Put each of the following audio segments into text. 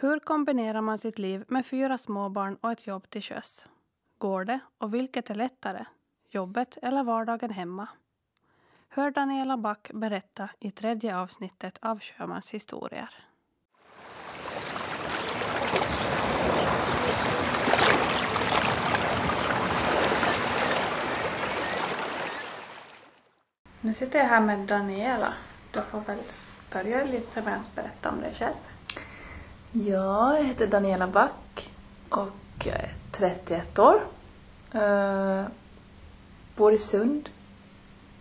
Hur kombinerar man sitt liv med fyra småbarn och ett jobb till sjöss? Går det och vilket är lättare? Jobbet eller vardagen hemma? Hör Daniela Back berätta i tredje avsnittet av Sjömans historier. Nu sitter jag här med Daniela. Du får väl börja lite med att berätta om dig själv. Ja, jag heter Daniela Back och jag är 31 år. Uh, bor i Sund.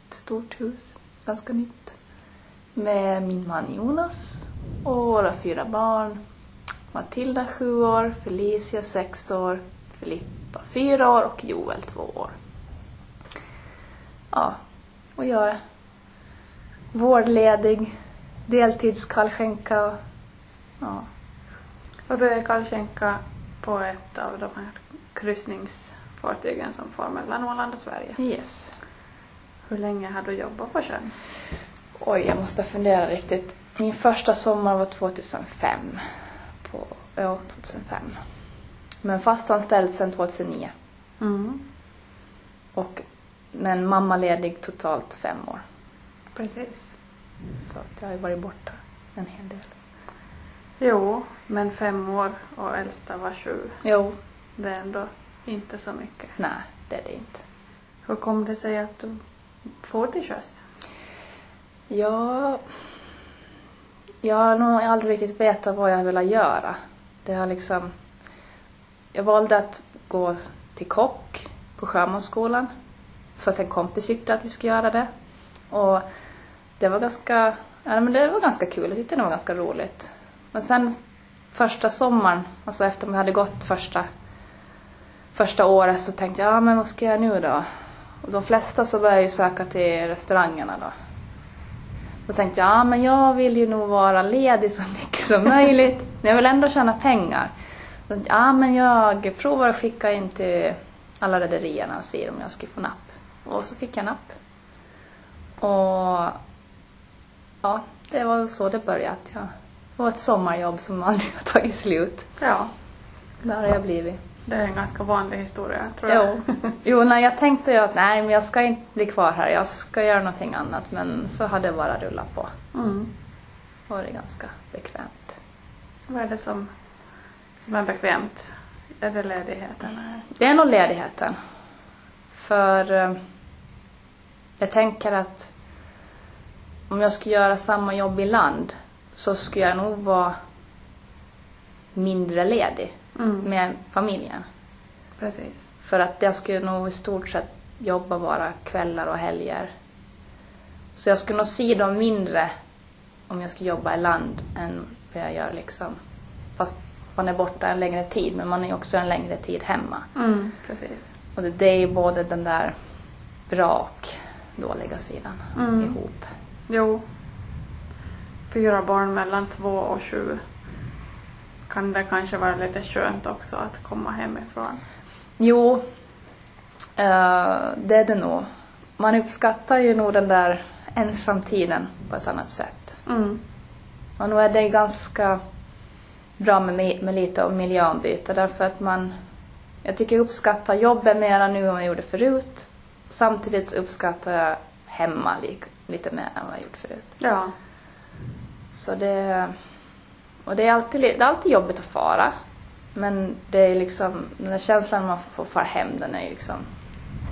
Ett stort hus, ganska nytt. Med min man Jonas och våra fyra barn. Matilda 7 år, Felicia 6 år, Filippa 4 år och Joel 2 år. Ja, och jag är vårdledig, deltidskallskänka. Ja. Du är kallskänka på ett av de här kryssningsfartygen som far mellan Åland och Sverige. Yes. Hur länge har du jobbat på sjön? Oj, jag måste fundera riktigt. Min första sommar var 2005. På, ja, 2005. Men fastanställd sedan 2009. Mm. Och, men mammaledig totalt fem år. Precis. Så jag har ju varit borta en hel del. Jo, men fem år och äldsta var sju. Jo, Det är ändå inte så mycket. nej, det är det inte. Hur kom det sig att du for till sjöss? Ja, jag har nog aldrig riktigt vetat vad jag ville göra. Det har liksom... Jag valde att gå till kock på Sjömansskolan för att en kompis tyckte att vi skulle göra det. Och det var ganska, ja, men det var ganska kul. Jag tyckte det var ganska roligt. Men sen första sommaren, alltså efter vi hade gått första, första året så tänkte jag, ja men vad ska jag göra nu då? Och de flesta så började ju söka till restaurangerna då. Då tänkte jag, ja men jag vill ju nog vara ledig så mycket som möjligt. Men jag vill ändå tjäna pengar. Så tänkte jag, ja men jag provar att skicka in till alla rederierna och se om jag ska få napp. Och så fick jag napp. Och ja, det var så det började. Ja. Var ett sommarjobb som aldrig har tagit slut. Ja, Där har jag blivit. det är en ganska vanlig historia tror jag. Jo, jo nej, jag tänkte ju att nej, men jag ska inte bli kvar här. Jag ska göra någonting annat. Men så hade det bara rullat på. Mm. Det var det ganska bekvämt. Vad är det som, som är bekvämt? Är det ledigheten? Det är nog ledigheten. För eh, jag tänker att om jag skulle göra samma jobb i land så skulle jag nog vara mindre ledig Mm. med familjen. Precis. För att jag skulle nog i stort sett jobba bara kvällar och helger. Så jag skulle nog se dem mindre om jag skulle jobba i land än vad jag gör liksom. Fast man är borta en längre tid men man är också en längre tid hemma. Mm. Precis. Och det, det är ju både den där bra och dåliga sidan Mm. ihop. Jo. Fyra barn mellan två och sju. Kan det kanske vara lite skönt också att komma hemifrån? Jo, eh, det är det nog. Man uppskattar ju nog den där ensamtiden på ett annat sätt. Mm. Och nu är det ganska bra med, med lite av miljöombyte därför att man, jag tycker jag uppskattar jobbet mera nu än vad jag gjorde förut. Samtidigt uppskattar jag hemma li, lite mer än vad jag gjort förut. Ja. Så det, och det är alltid, det är alltid jobbigt att fara. Men det är liksom, den där känslan man får fara hem den är liksom,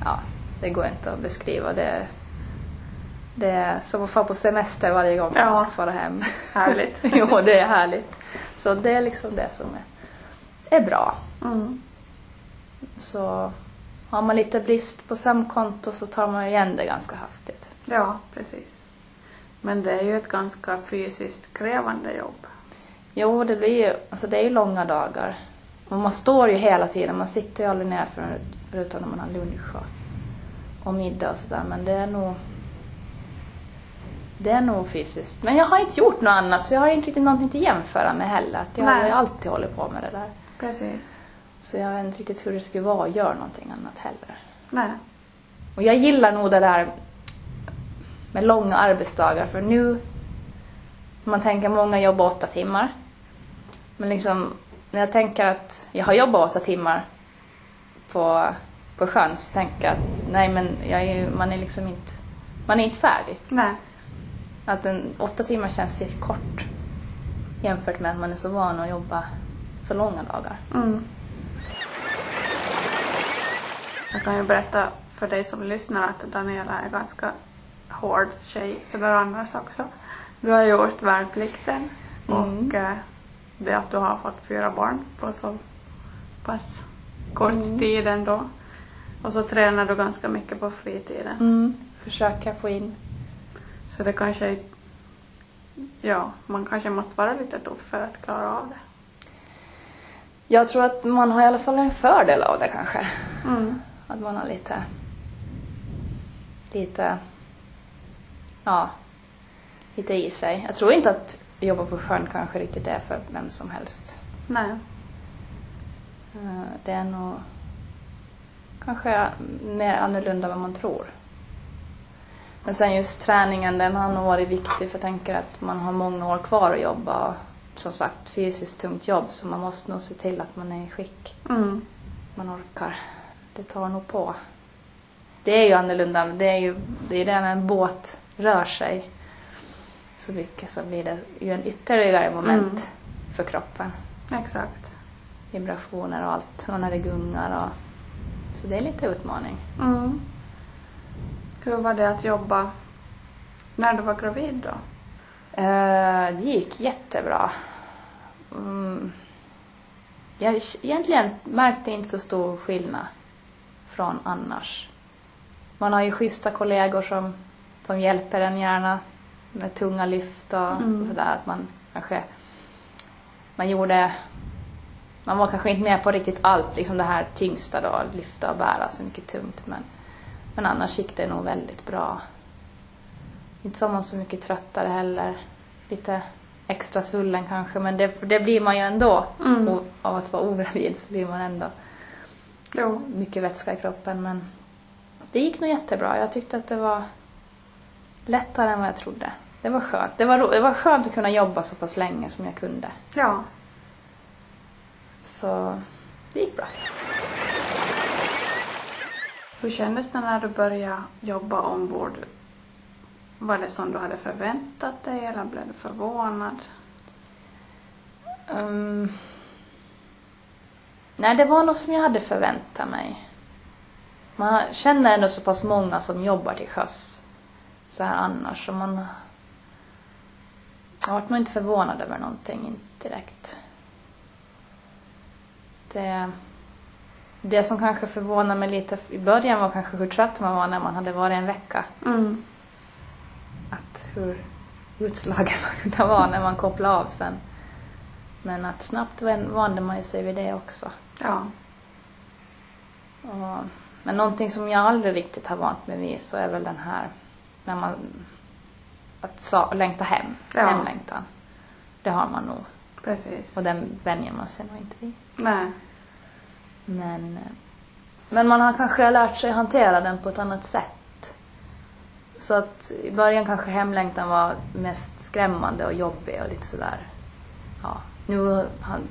ja, det går inte att beskriva. Det, det är som att fara på semester varje gång Ja. man ska fara hem. Härligt. jo, det är härligt. Så det är liksom det som är, är bra. Mm. Så har man lite brist på sömnkonto så tar man igen det ganska hastigt. Ja, precis. Men det är ju ett ganska fysiskt krävande jobb. Jo, det blir ju, alltså det är ju långa dagar. Och man står ju hela tiden, man sitter ju aldrig ner förrän, förutom när man har lunch och, och middag och sådär. Men det är nog det är nog fysiskt. Men jag har inte gjort något annat så jag har inte riktigt någonting att jämföra med heller. Jag har ju alltid hållit på med det där. Precis. Så jag vet inte riktigt hur det skulle vara att göra någonting annat heller. Nej. Och jag gillar nog det där med långa arbetsdagar för nu, man tänker många jobbar åtta timmar. Men liksom, när jag tänker att jag har jobbat åtta timmar på, på sjön så tänker jag att nej men jag är ju, man är liksom inte, man är inte färdig. Nej. Att en, åtta timmar känns lite kort jämfört med att man är så van att jobba så långa dagar. Mm. Jag kan ju berätta för dig som lyssnar att Daniela är ganska hård tjej sådär annars också. Du har gjort värnplikten Mm. och eh, det att du har fått fyra barn på så pass kort Mm. tid ändå. Och så tränar du ganska mycket på fritiden. Mm. Försöka få in. Så det kanske ja, man kanske måste vara lite tuff för att klara av det. Jag tror att man har i alla fall en fördel av det kanske. Mm. Att man har lite, lite, ja, lite i sig. Jag tror inte att jobba på sjön kanske riktigt är för vem som helst. Nej. Eh, Det är nog kanske mer annorlunda än vad man tror. Men sen just träningen, den har nog varit viktig för jag tänker att man har många år kvar att jobba. Som sagt, fysiskt tungt jobb så man måste nog se till att man är i skick. Mm. Man orkar. Det tar nog på. Det är ju annorlunda. Det är ju det är det när en båt rör sig så mycket så blir det ju en ytterligare moment Mm. för kroppen. Exakt. Vibrationer och allt. Och när det gungar och... Så det är lite utmaning. Mm. Hur var det att jobba när du var gravid då? Eh, det gick jättebra. Mm. Jag egentligen märkte inte så stor skillnad från annars. Man har ju schyssta kollegor som, som hjälper en gärna med tunga lyft och, Mm. och sådär. Att man kanske man gjorde man var kanske inte med på riktigt allt, liksom det här tyngsta då, lyfta och bära så mycket tungt. Men, men annars gick det nog väldigt bra. Inte var man så mycket tröttare heller. Lite extra svullen kanske, men det, det blir man ju ändå. Mm. Av att vara ogravid så blir man ändå Jo. mycket vätska i kroppen. Men det gick nog jättebra. Jag tyckte att det var lättare än vad jag trodde. Det var skönt. Det var, ro- det var skönt att kunna jobba så pass länge som jag kunde. Ja. Så det gick bra. Hur kändes det när du började jobba ombord? Var det som du hade förväntat dig eller blev du förvånad? Um, nej, det var något som jag hade förväntat mig. Man känner ändå så pass många som jobbar till sjöss så här annars. Så man jag har nog inte förvånad över någonting, inte direkt. Det, det som kanske förvånade mig lite i början var kanske hur trött man var när man hade varit en vecka. Mm. Att hur utslagen man kunde vara när man kopplade av sen. Men att snabbt vande man sig vid det också. Ja. Och, men någonting som jag aldrig riktigt har vant mig vid så är väl den här när man att sa, längta hem, Ja. hemlängtan. Det har man nog. Precis. Och den vänjer man sig nog inte vid. Nej. Men, men man har kanske lärt sig hantera den på ett annat sätt. Så att i början kanske hemlängtan var mest skrämmande och jobbig och lite sådär. Ja, nu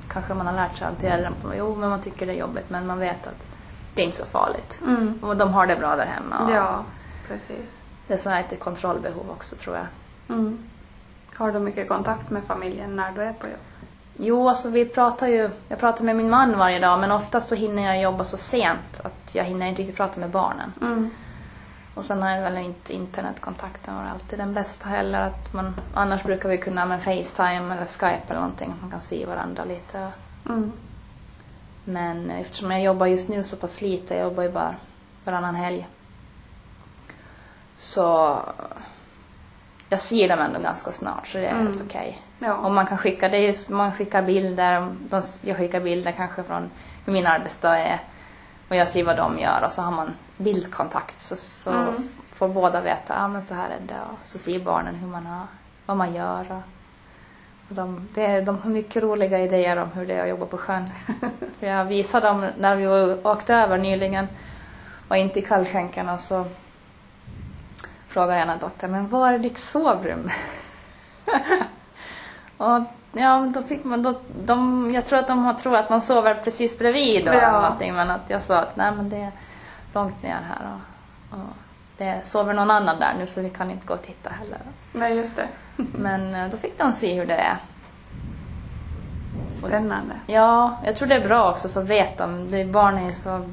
kanske man har lärt sig hantera den på, jo men man tycker det är jobbigt men man vet att det är inte så farligt. Mm. Och de har det bra där hemma. Ja, precis. Det är så här ett kontrollbehov också tror jag. Mm. Har du mycket kontakt med familjen när du är på jobb? Jo, alltså vi pratar ju, jag pratar med min man varje dag men oftast så hinner jag jobba så sent att jag hinner inte riktigt prata med barnen. Mm. Och sen har jag väl inte internetkontakten var alltid den bästa heller. Att man, annars brukar vi kunna med Facetime eller Skype eller någonting, att man kan se varandra lite. Mm. Men eftersom jag jobbar just nu så pass lite, jag jobbar ju bara varannan helg. Så jag ser dem ändå ganska snart så det är Mm. helt okej. Ja. Och man kan skicka, det är man skickar bilder, de, jag skickar bilder kanske från hur min arbetsdag är och jag ser vad de gör och så har man bildkontakt så, så Mm. får båda veta, ja men så här är det och så ser barnen hur man har, vad man gör och de, det, de har mycket roliga idéer om hur det är att jobba på sjön. Jag visade dem när vi var- åkte över nyligen och inte i kallskänken och så frågade ena dottern, men var är ditt sovrum? och Ja, då fick man, då, de, jag tror att de har tror att man sover precis bredvid och Ja. någonting, men att jag sa att nej men det är långt ner här och, och det sover någon annan där nu så vi kan inte gå och titta heller. Nej, just det. Men eh, då fick de se hur det är. Spännande. Ja, jag tror det är bra också så vet de. Det, barn är så...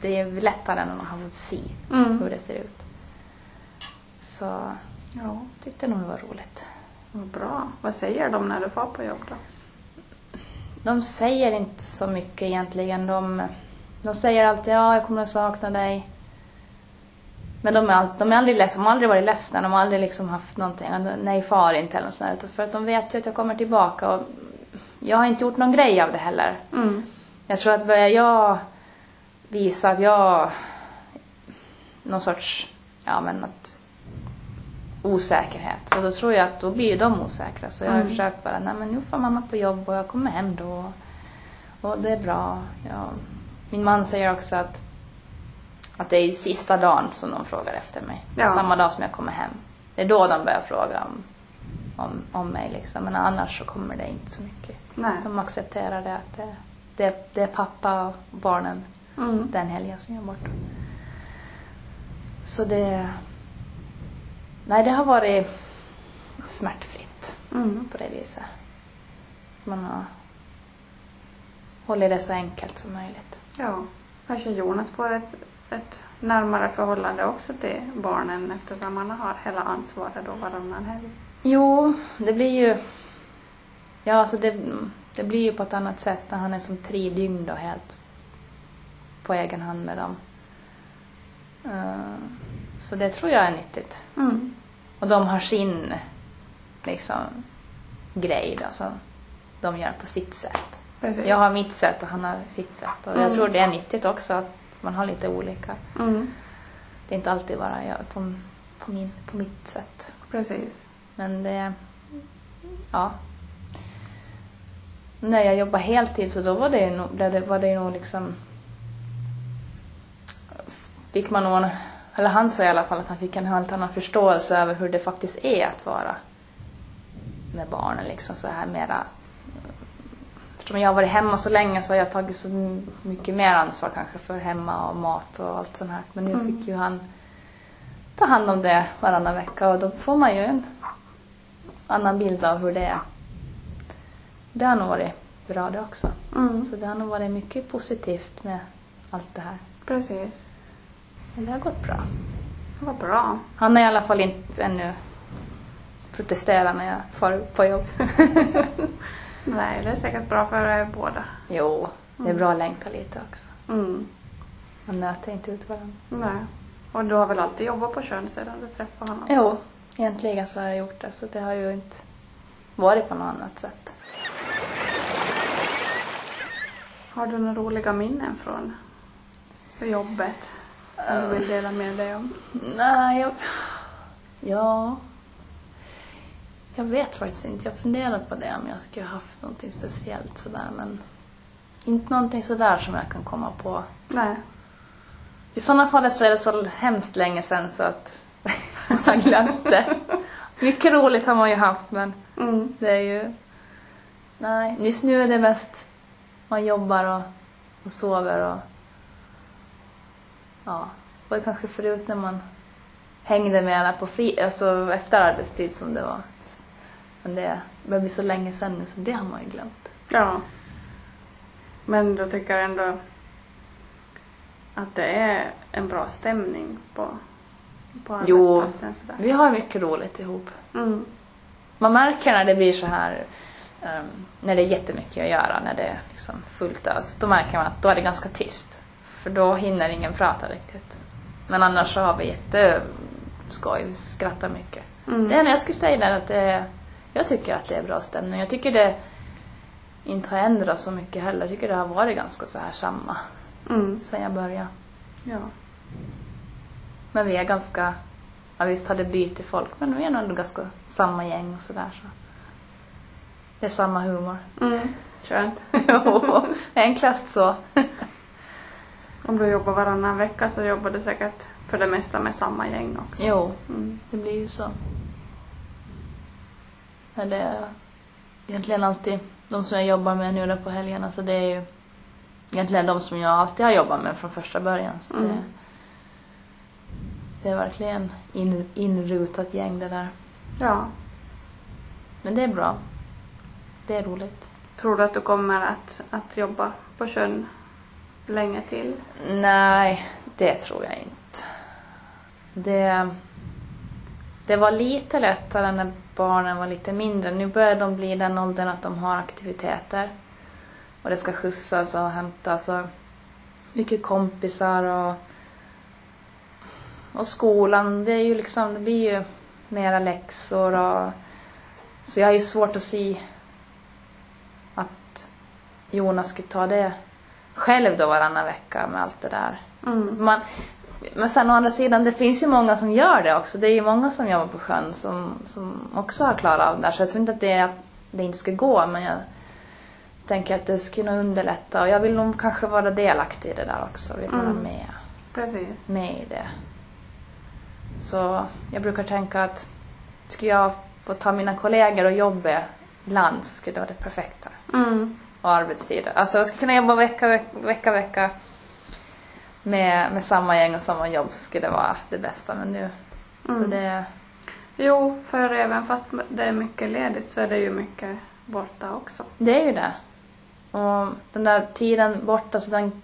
Det är lättare än att ha fått se Mm. hur det ser ut. Så Ja, tyckte nog det var roligt. vad bra. Vad säger de när du får på jobb då? De säger inte så mycket egentligen. De, de säger alltid ja, jag kommer att sakna dig. Men de är, de är aldrig ledsna, de har aldrig varit ledsna, de har aldrig liksom haft någonting, nej far inte eller något sånt där, För att de vet ju att jag kommer tillbaka och jag har inte gjort någon grej av det heller. Mm. Jag tror att börjar jag visa att jag någon sorts, ja men att osäkerhet. Så då tror jag att då blir de osäkra. Så jag har Mm. försökt bara, nej men nu får mamma på jobb och jag kommer hem då. Och det är bra. Ja. Min man säger också att, att det är sista dagen som de frågar efter mig. Ja. Samma dag som jag kommer hem. Det är då de börjar fråga om, om, om mig liksom. Men annars så kommer det inte så mycket. Nej. De accepterar det att det, det, det är pappa och barnen Mm. den helgen som jag är borta. Så det... Nej, det har varit smärtfritt Mm. på det viset. Man har hållit det så enkelt som möjligt. Ja. Kanske Jonas får ett, ett närmare förhållande också till barnen eftersom han har hela ansvaret då varannan helg. Jo, det blir ju... Ja, alltså det, det blir ju på ett annat sätt när han är som tre dygn då helt på egen hand med dem. Eh, Så det tror jag är nyttigt. Mm. Och de har sin liksom grej då, som de gör på sitt sätt. Precis. Jag har mitt sätt och han har sitt sätt. Och jag Mm. tror det är nyttigt också att man har lite olika. Mm. Det är inte alltid bara jag på, på, min, på mitt sätt. Precis. Men det... Ja. När jag jobbade heltid så då var det, ju nog- det, var det ju nog liksom... Fick man nog... en- Eller han sa i alla fall att han fick en helt annan förståelse över hur det faktiskt är att vara med barnen. Liksom så här mera... Eftersom jag har varit hemma så länge så har jag tagit så mycket mer ansvar kanske för hemma och mat och allt sånt här. Men nu Mm. fick ju han ta hand om det varannan vecka och då får man ju en annan bild av hur det är. Det har nog varit bra det också. Mm. Så det har nog varit mycket positivt med allt det här. Precis. Men det har gått bra. Vad bra. Han har i alla fall inte ännu protesterat när jag far på jobb. Nej, det är säkert bra för er båda. jo, det är bra att längta lite också. Mm. Man nöter inte ut varandra. Nej. Och du har väl alltid jobbat på sjön sedan du träffade honom? Jo, egentligen så har jag gjort det. Så det har ju inte varit på något annat sätt. Har du några roliga minnen från jobbet som du vill dela med dig om? Nej, jag... Ja... Jag vet faktiskt inte. Jag funderar på det om jag skulle ha haft någonting speciellt sådär men inte någonting sådär som jag kan komma på. Nej. I sådana fall så är det så hemskt länge sedan så att jag har glömt det. Mycket roligt har man ju haft men Mm. det är ju... Nej, just nu är det mest man jobbar och, och sover och... Ja, och kanske förut när man hängde med alla på fri... Alltså efter arbetstid som det var. Men det börjar bli så länge sedan nu så det har man ju glömt. Ja. Men du tycker ändå att det är en bra stämning på, på Jo. Vi har mycket roligt ihop. Mm. Man märker när det blir så här, ehm, när det är jättemycket att göra, när det är liksom fullt ös. Då märker man att då är det ganska tyst. För då hinner ingen prata riktigt. Men annars så har vi jätteskoj, vi skrattar mycket. Mm. Det enda jag skulle säga är att det är, jag tycker att det är bra stämning. Jag tycker det inte har ändrats så mycket heller. Jag tycker det har varit ganska så här samma Mm. sen jag började. Ja. Men vi är ganska, ja visst har det bytt folk, men vi är nog ändå ganska samma gäng och sådär. Så. Det är samma humor. Mm. Skönt. Jo, enklast så. Om du jobbar varannan vecka så jobbar du säkert för det mesta med samma gäng också. Jo, Mm. det blir ju så. När det, egentligen alltid de som jag jobbar med nu då på helgerna så det är ju egentligen de som jag alltid har jobbat med från första början. Så Mm. det, det är verkligen in, inrutat gäng det där. Ja. Men det är bra. Det är roligt. Tror du att du kommer att, att jobba på sjön länge till? Nej, det tror jag inte. Det, det var lite lättare när barnen var lite mindre. Nu börjar de bli i den åldern att de har aktiviteter. Och det ska skjutsas och hämtas och mycket kompisar och, och skolan. Det är ju liksom, det blir ju mera läxor och så jag har ju svårt att se att Jonas skulle ta det själv då varannan vecka med allt det där. Mm. Man, men sen å andra sidan, det finns ju många som gör det också. Det är ju många som jobbar på sjön som, som också har klarat av det där. Så jag tror inte att det att det inte skulle gå, men jag tänker att det skulle underlätta. Och jag vill nog kanske vara delaktig i det där också. Vill vara Mm. med, Precis. med i det. Så jag brukar tänka att skulle jag få ta mina kollegor och jobba land så skulle det vara det perfekta Mm. och arbetstider. Alltså jag skulle kunna jobba vecka, vecka, vecka, vecka med, med samma gäng och samma jobb så skulle det vara det bästa. Men nu, så Mm. det, Jo, för även fast det är mycket ledigt så är det ju mycket borta också. det är ju det. Och den där tiden borta, så den,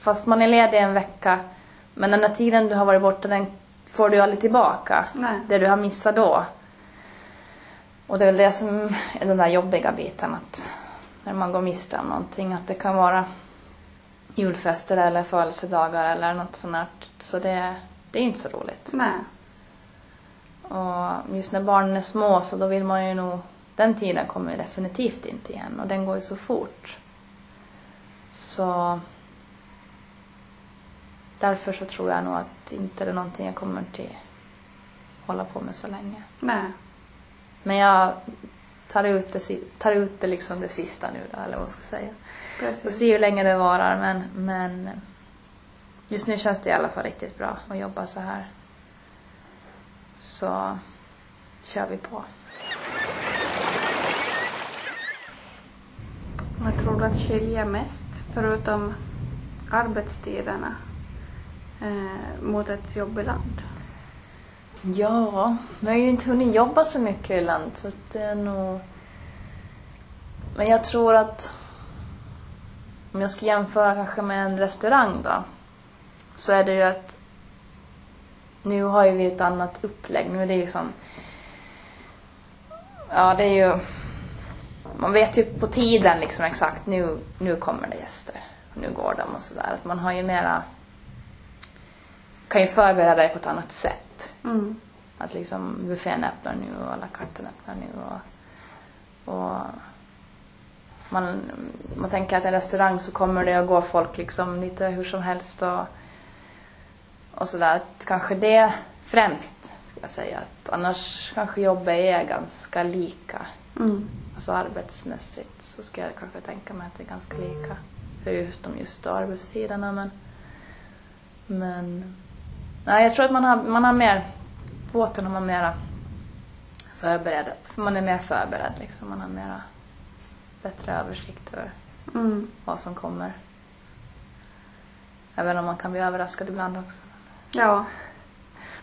fast man är ledig en vecka, men den där tiden du har varit borta den får du ju aldrig tillbaka. Nej. Det du har missat då. Och det är väl det som är den där jobbiga biten att när man går miste om någonting att det kan vara julfester eller födelsedagar eller något sånt där. Så det, det är inte så roligt. Nej. Och just när barnen är små så då vill man ju nog, den tiden kommer ju definitivt inte igen och den går ju så fort. Så därför så tror jag nog att inte det är någonting jag kommer till hålla på med så länge. Nej. Men jag tar ut det, tar ut det liksom det sista nu då, eller vad man ska säga. Får Precis. se hur länge det varar men, men just nu känns det i alla fall riktigt bra att jobba så här. Så kör vi på. Vad tror du att skiljer mest, förutom arbetstiderna, eh, mot ett jobb i land? Ja, vi har ju inte hunnit jobba så mycket i land så det är nog... Men jag tror att om jag ska jämföra kanske med en restaurang då så är det ju att nu har ju vi ett annat upplägg. Nu är det liksom... Ja, det är ju... Man vet ju på tiden liksom exakt nu, nu kommer det gäster. Nu går de och sådär. Att man har ju mera... Kan ju förbereda dig på ett annat sätt. Mm. Att liksom buffén öppnar nu och alla kartan öppnar nu och, och man, man tänker att en restaurang så kommer det att gå folk liksom lite hur som helst och, och sådär. Kanske det främst, ska jag säga. Att annars kanske jobbet är ganska lika. Mm. Alltså arbetsmässigt så ska jag kanske tänka mig att det är ganska lika. Förutom just arbetstiderna men... Men... Nej, jag tror att man har, man har mer... Båten har man mera förberedd. Man är mer förberedd liksom. Man har mera bättre översikt över Mm. vad som kommer. Även om man kan bli överraskad ibland också. Ja.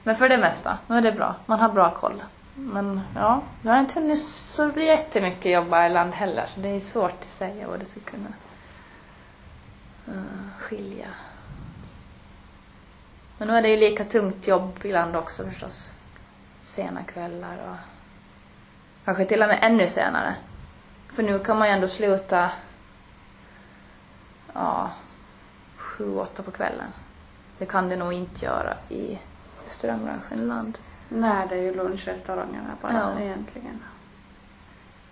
Men för det mesta, nu är det bra. Man har bra koll. Men ja, jag har inte hunnit så jättemycket jobba i land heller. Så det är svårt att säga vad det ska kunna uh, skilja. Men nu är det ju lika tungt jobb i land också förstås. Sena kvällar och kanske till och med ännu senare. För nu kan man ju ändå sluta ja, sju, åtta på kvällen. Det kan det nog inte göra i restaurangbranschen i land. Nej, det är ju lunchrestaurangerna bara Ja. egentligen.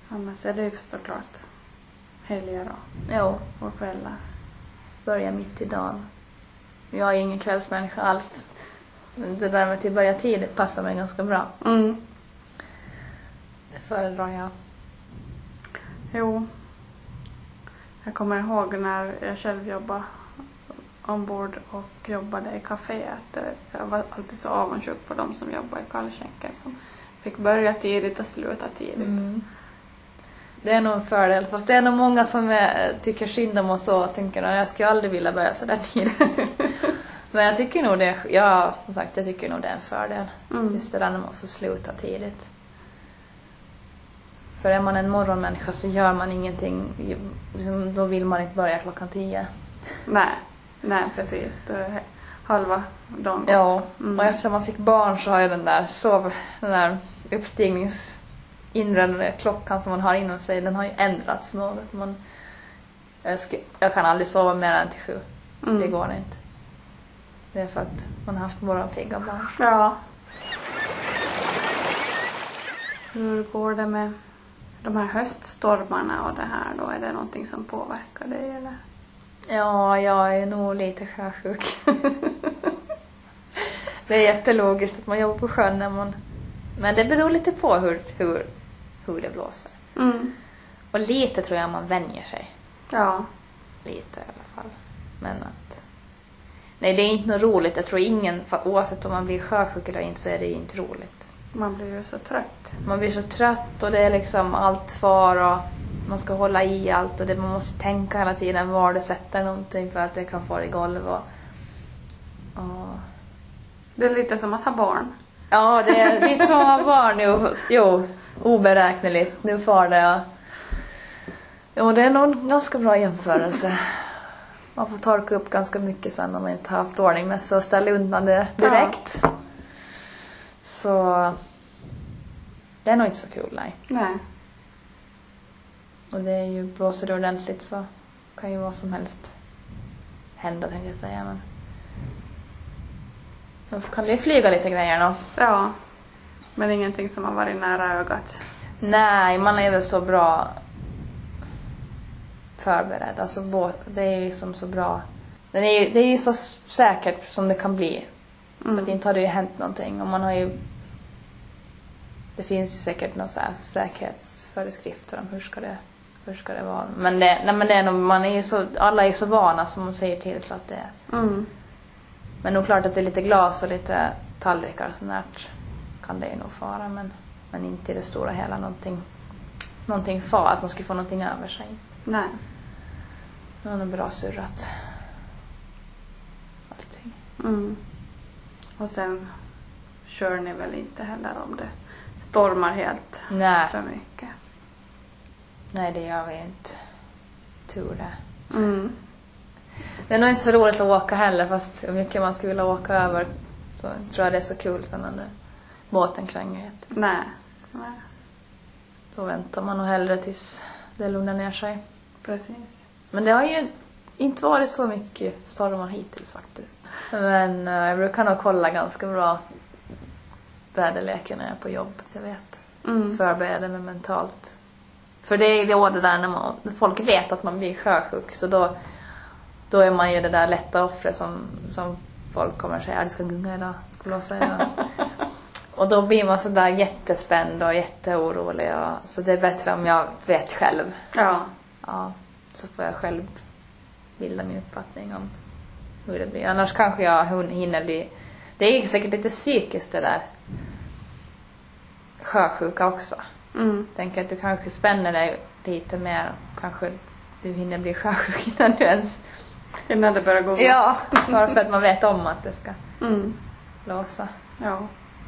Annars är det ju såklart helger och, Jo, och kvällar. börja mitt i dagen. Jag är ingen kvällsmänniska alls. Men det där med att börja tidigt passar mig ganska bra. Mm. Det föredrar jag. Jo. Jag kommer ihåg när jag själv jobbade ombord och jobbade i eh, jag var alltid så avundsjuk på de som jobbade i kallskänken som fick börja tidigt och sluta tidigt. Mm. Det är nog en fördel. Fast det är nog många som är, tycker synd om oss och tänker att jag skulle aldrig vilja börja sådär tidigt. Men jag tycker nog det, ja som sagt jag tycker nog det är en fördel. Mm. Just det där när man får sluta tidigt. För är man en morgonmänniska så gör man ingenting, liksom, då vill man inte börja klockan tio. Nej, nej precis. Då är halva dagen gått. Ja, Mm. och efter man fick barn så har ju den där sov, den där uppstignings inre klockan som man har inom sig, den har ju ändrats något. Man, jag, ska, jag kan aldrig sova mer än till sju. Mm. Det går inte. Det är för att man har haft morgonpigga barn. Ja. Hur går det med de här höststormarna och det här då? Är det någonting som påverkar dig eller? Ja, jag är nog lite sjösjuk. det är jättelogiskt att man jobbar på sjön när man... Men det beror lite på hur, hur, hur det blåser. Mm. Och lite tror jag man vänjer sig. Ja. Lite i alla fall. Men att... Nej, det är inte något roligt. Jag tror ingen, för oavsett om man blir sjösjuk eller inte så är det inte roligt. Man blir ju så trött. Man blir så trött och det är liksom allt far och man ska hålla i allt och det, man måste tänka hela tiden var du sätter någonting för att det kan fara i golv och... och Det är lite som att ha barn. Ja, det är, det är som att ha barn. Jo, jo, oberäkneligt. Nu far det. Ja. Jo, det är nog en ganska bra jämförelse. Man får torka upp ganska mycket sen om man inte har haft ordning med sig och ställa undan det direkt. Så det är nog inte så kul, nej. Nej. Och det är ju, blåser det ordentligt så kan ju vad som helst hända tänkte jag säga. Men då kan det flyga lite grejer då. Ja. Men ingenting som har varit nära ögat. Nej, man är väl så bra förberedd. Alltså båt, det är ju liksom så bra. Den är ju, det är ju så säkert som det kan bli. För att inte har det ju hänt någonting. Och man har ju... Det finns ju säkert några så här säkerhetsföreskrifter om hur ska det, hur ska det vara. Men det, nej men det är nog, man är ju så, alla är så vana som man säger till så att det är. Mm. Men nog klart att det är lite glas och lite tallrikar och sånt där kan det ju nog fara. Men, men inte i det stora hela någonting, någonting far, att man skulle få någonting över sig. Nej. Det var nog bra surrat. Allting. Mm. Och sen kör ni väl inte heller om det stormar helt Nej, för mycket. nej det gör vi inte. Tur det. Mm. Det är nog inte så roligt att åka heller fast hur mycket man skulle vilja åka över så tror jag det är så kul sen när båten kränger. Nej. Nej. Då väntar man nog hellre tills det lugnar ner sig. Precis. Men det har ju inte varit så mycket stormar hittills faktiskt. Men eh, jag brukar nog kolla ganska bra väderleken när jag är på jobbet, jag vet. Mm. Förbereda mig mentalt. För det är då det där när, man, när folk vet att man blir sjösjuk så då, då är man ju det där lätta offret som, som folk kommer säga det ska gunga idag, det ska blåsa idag. och då blir man sådär jättespänd och jätteorolig och, så det är bättre om jag vet själv. Ja. Ja, så får jag själv bilda min uppfattning om hur det blir. Annars kanske jag hinner bli... Det är säkert lite psykiskt det där. Sjösjuka också. Mm. Tänker att du kanske spänner dig lite mer. Kanske du hinner bli sjösjuk innan du ens... Innan det börjar gå. Ja, bara för att man vet om att det ska Mm. blåsa. Ja.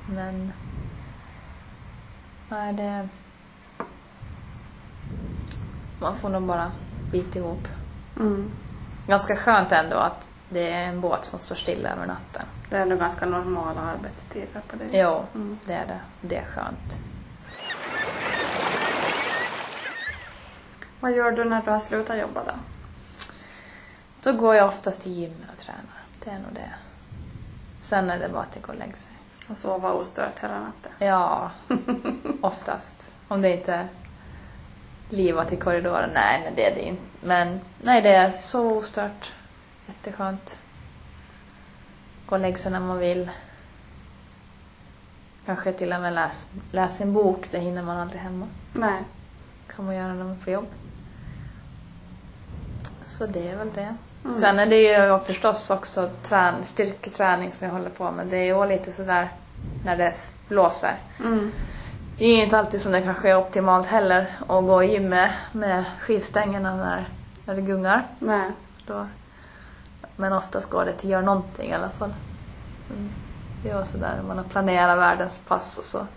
Men... Nej, det... Man får nog bara bita ihop. Mm. Ganska skönt ändå att det är en båt som står stilla över natten. Det är ändå ganska normala arbetstider på det. Jo, Mm. det är det. Det är skönt. Vad gör du när du har slutat jobba då? Då går jag oftast till gymmet och tränar. Det är nog det. Sen är det bara att gå och lägga sig. Och sova ostört hela natten? Ja, oftast. Om det inte livat i korridoren. Nej, men det är det inte. Men nej, det är så ostört. Jätteskönt. Gå och lägga sig när man vill. Kanske till och med läs, läsa en bok. Det hinner man aldrig hemma. Nej. kan man göra när man på jobb. Så det är väl det. Mm. Sen är det ju förstås också trän, styrketräning som jag håller på med. Det är ju lite sådär när det blåser. Mm. Det är inte alltid som det kanske är optimalt heller att gå i gym med, med skivstängerna när, när det gungar. Nej. Då. Men oftast går det till att göra någonting i alla fall. Mm. Det var sådär, man har planerat världens pass och så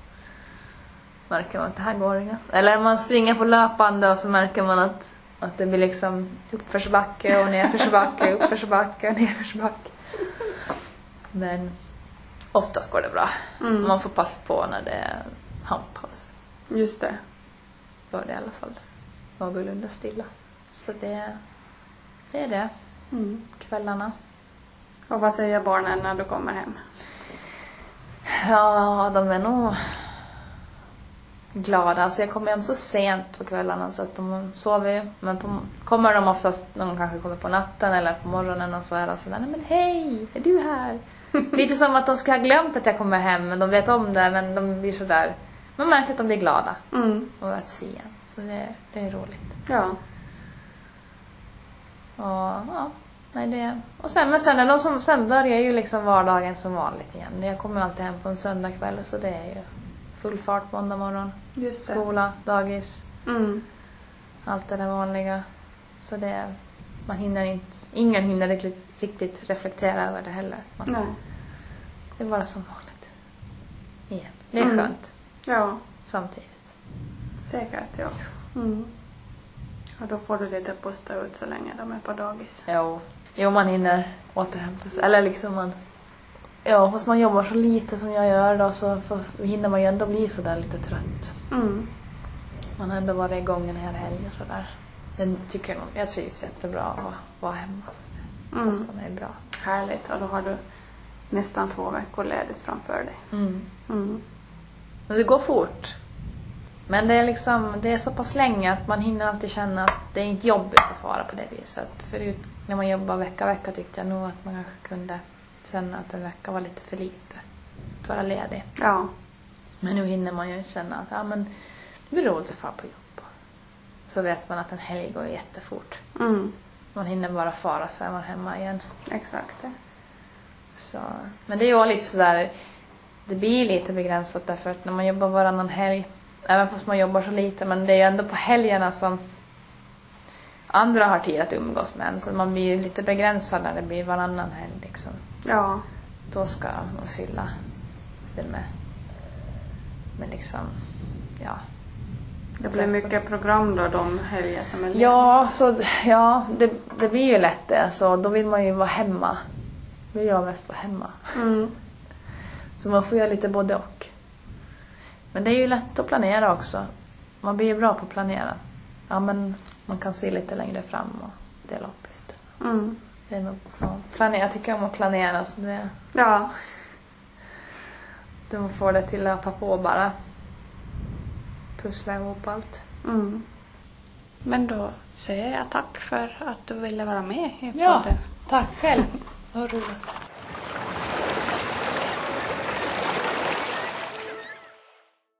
märker man att det här går inget. Eller man springer på löpande och så märker man att, att det blir liksom uppförsbacke och nedförsbacke, uppförsbacke och nedförsbacke. Men oftast går det bra. Mm. Man får passa på när det är handpaus. Just det. Var det i alla fall någorlunda stilla. Så det, det är det. Mm. Kvällarna. Och vad säger barnen när du kommer hem? Ja, de är nog glada. Alltså jag kommer hem så sent på kvällarna så att de sover ju. Men på, kommer de oftast, de kanske kommer på natten eller på morgonen och så är de sådär, nej men hej, är du här? Lite som att de ska ha glömt att jag kommer hem, men de vet om det, men de blir sådär, man märker att de blir glada Mm. över att se en. Så det, det är roligt. Ja. Och, ja, nej det, och sen, men sen, är de som, sen börjar ju liksom vardagen som vanligt igen. Jag kommer alltid hem på en söndagkväll så det är ju full fart måndag morgon. Just det. Skola, dagis, Mm. allt det där vanliga. Så det, man hinner inte, ingen hinner riktigt, riktigt reflektera över det heller. Man, Nej. Det är bara som vanligt. Igen. Det är Mm. skönt Ja, samtidigt. säkert ja. Mm. Och då får du lite pusta ut så länge de är på dagis. Jo. Jo, man hinner återhämta sig. Eller liksom man... Ja, fast man jobbar så lite som jag gör då så hinner man ju ändå bli sådär lite trött. Mm. Man har ändå varit igång en hel helg och sådär. Jag tycker nog, jag trivs jättebra att vara hemma. Så det Mm. passar mig bra. Härligt. Och då har du nästan två veckor ledigt framför dig. Mm. Mm. Men det går fort. Men det är liksom, det är så pass länge att man hinner alltid känna att det är inte jobbigt att fara på det viset. Förut när man jobbade vecka vecka tyckte jag nog att man kanske kunde känna att en vecka var lite för lite. Att vara ledig. Ja. Men nu hinner man ju känna att ja, men det blir roligt att fara på jobb. Så vet man att en helg går jättefort. Mm. Man hinner bara fara så är man hemma igen. Exakt. Så, men det är ju lite sådär, det blir lite begränsat därför att när man jobbar varannan helg, även fast man jobbar så lite, men det är ju ändå på helgerna som andra har tid att umgås med en. Så man blir lite begränsad när det blir varannan helg liksom. Ja. Då ska man fylla det med, med liksom, ja. Det blir mycket program då de helger som är. Ja, så, ja det, det blir ju lätt det. Så då vill man ju vara hemma. Vill jag mest vara hemma. Mm. Så man får göra lite både och. Men det är ju lätt att planera också. Man blir ju bra på att planera. Ja, men man kan se lite längre fram och dela upp lite. Mm. Det är ja, planera. Jag tycker om att planera så det, Ja. man får det till att löpa på bara. Pussla ihop allt. Mm. Men då säger jag tack för att du ville vara med i Ja. podden. Tack själv. Vad roligt.